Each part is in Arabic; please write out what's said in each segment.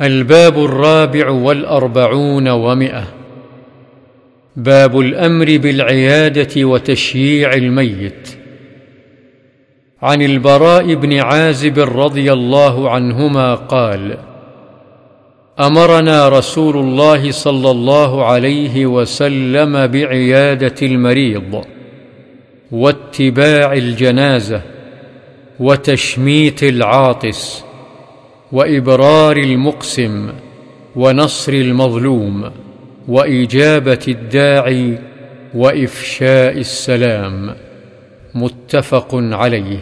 الباب الرابع والأربعون ومئة. باب الأمر بالعيادة وتشييع الميت. عن البراء بن عازب رضي الله عنهما قال أمرنا رسول الله صلى الله عليه وسلم بعيادة المريض واتباع الجنازة وتشميت العاطس وإبرار المقسم ونصر المظلوم وإجابة الداعي وإفشاء السلام متفق عليه.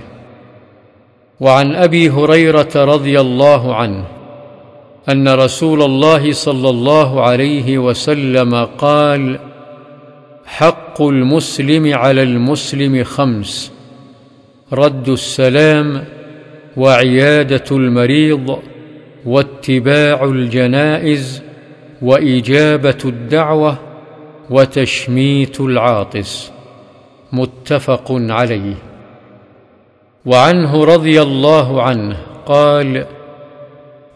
وعن أبي هريرة رضي الله عنه أن رسول الله صلى الله عليه وسلم قال حق المسلم على المسلم خمس رد السلام وعيادة المريض واتباع الجنائز وإجابة الدعوة وتشميت العاطس. متفق عليه. وعنه رضي الله عنه قال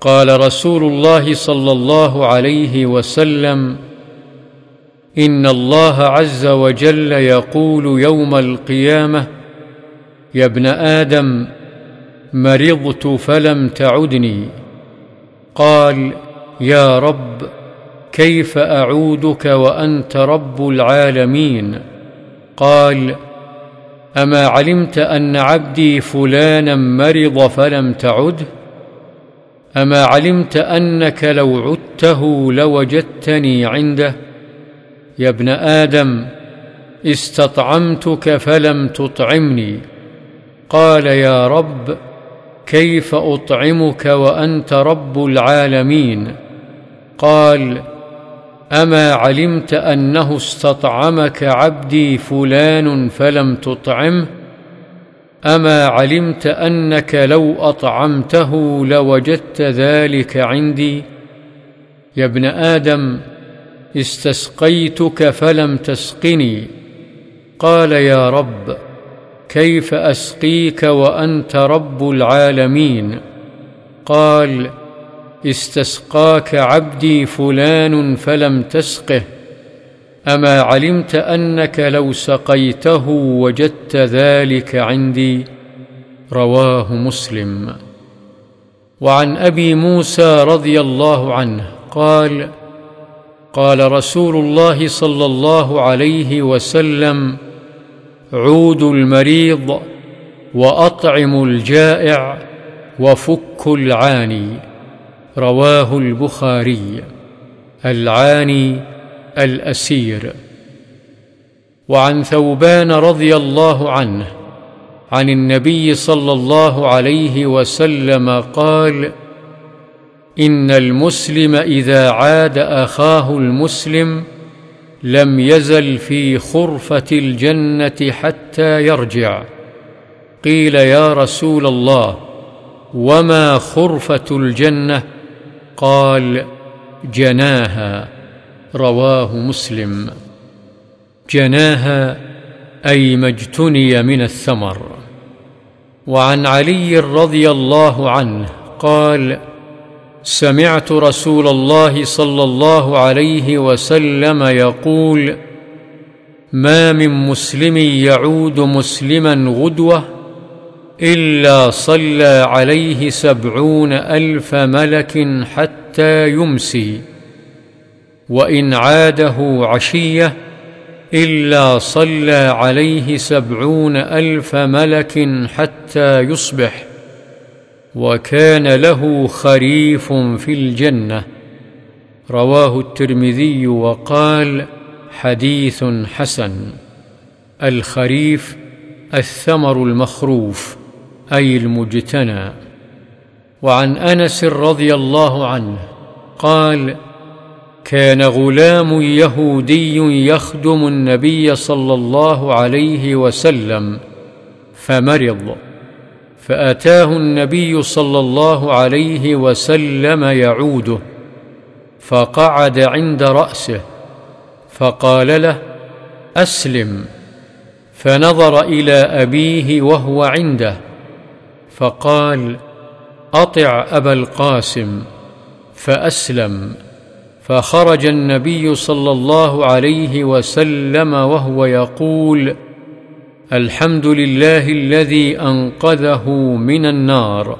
قال رسول الله صلى الله عليه وسلم إن الله عز وجل يقول يوم القيامة يا ابن آدم مرضت فلم تعدني. قال يا رب كيف أعودك وأنت رب العالمين؟ قال أما علمت أن عبدي فلانا مرض فلم تعده أما علمت أنك لو عدته لوجدتني عنده. يا ابن آدم استطعمتك فلم تطعمني. قال يا رب كيف أطعمك وأنت رب العالمين؟ قال أما علمت أنه استطعمك عبدي فلان فلم تطعمه؟ أما علمت أنك لو أطعمته لوجدت ذلك عندي؟ يا ابن آدم استسقيتك فلم تسقني. قال يا رب. كيف أسقيك وأنت رب العالمين؟ قال استسقاك عبدي فلان فلم تسقه أما علمت أنك لو سقيته وجدت ذلك عندي؟ رواه مسلم. وعن أبي موسى رضي الله عنه قال قال رسول الله صلى الله عليه وسلم عودوا المريض واطعموا الجائع وفكوا العاني رواه البخاري العاني الأسير. وعن ثوبان رضي الله عنه عن النبي صلى الله عليه وسلم قال إن المسلم إذا عاد أخاه المسلم لم يزل في خرفة الجنة حتى يرجع. قيل يا رسول الله وما خرفة الجنة؟ قال جناها. رواه مسلم. جناها أي ما اجتني من الثمر. وعن علي رضي الله عنه قال سمعت رسول الله صلى الله عليه وسلم يقول ما من مسلم يعود مسلما غدوة إلا صلى عليه سبعون ألف ملك حتى يمسي وإن عاده عشية إلا صلى عليه سبعون ألف ملك حتى يصبح. وكان له خريف في الجنة. رواه الترمذي وقال حديث حسن. الخريف الثمر المخروف أي المجتنى. وعن أنس رضي الله عنه قال كان غلام يهودي يخدم النبي صلى الله عليه وسلم فمرض. فأتاه النبي صلى الله عليه وسلم يعوده فقعد عند رأسه فقال له أسلم. فنظر إلى أبيه وهو عنده فقال أطع أبا القاسم. فأسلم. فخرج النبي صلى الله عليه وسلم وهو يقول الحمد لله الذي أنقذه من النار.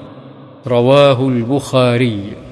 رواه البخاري.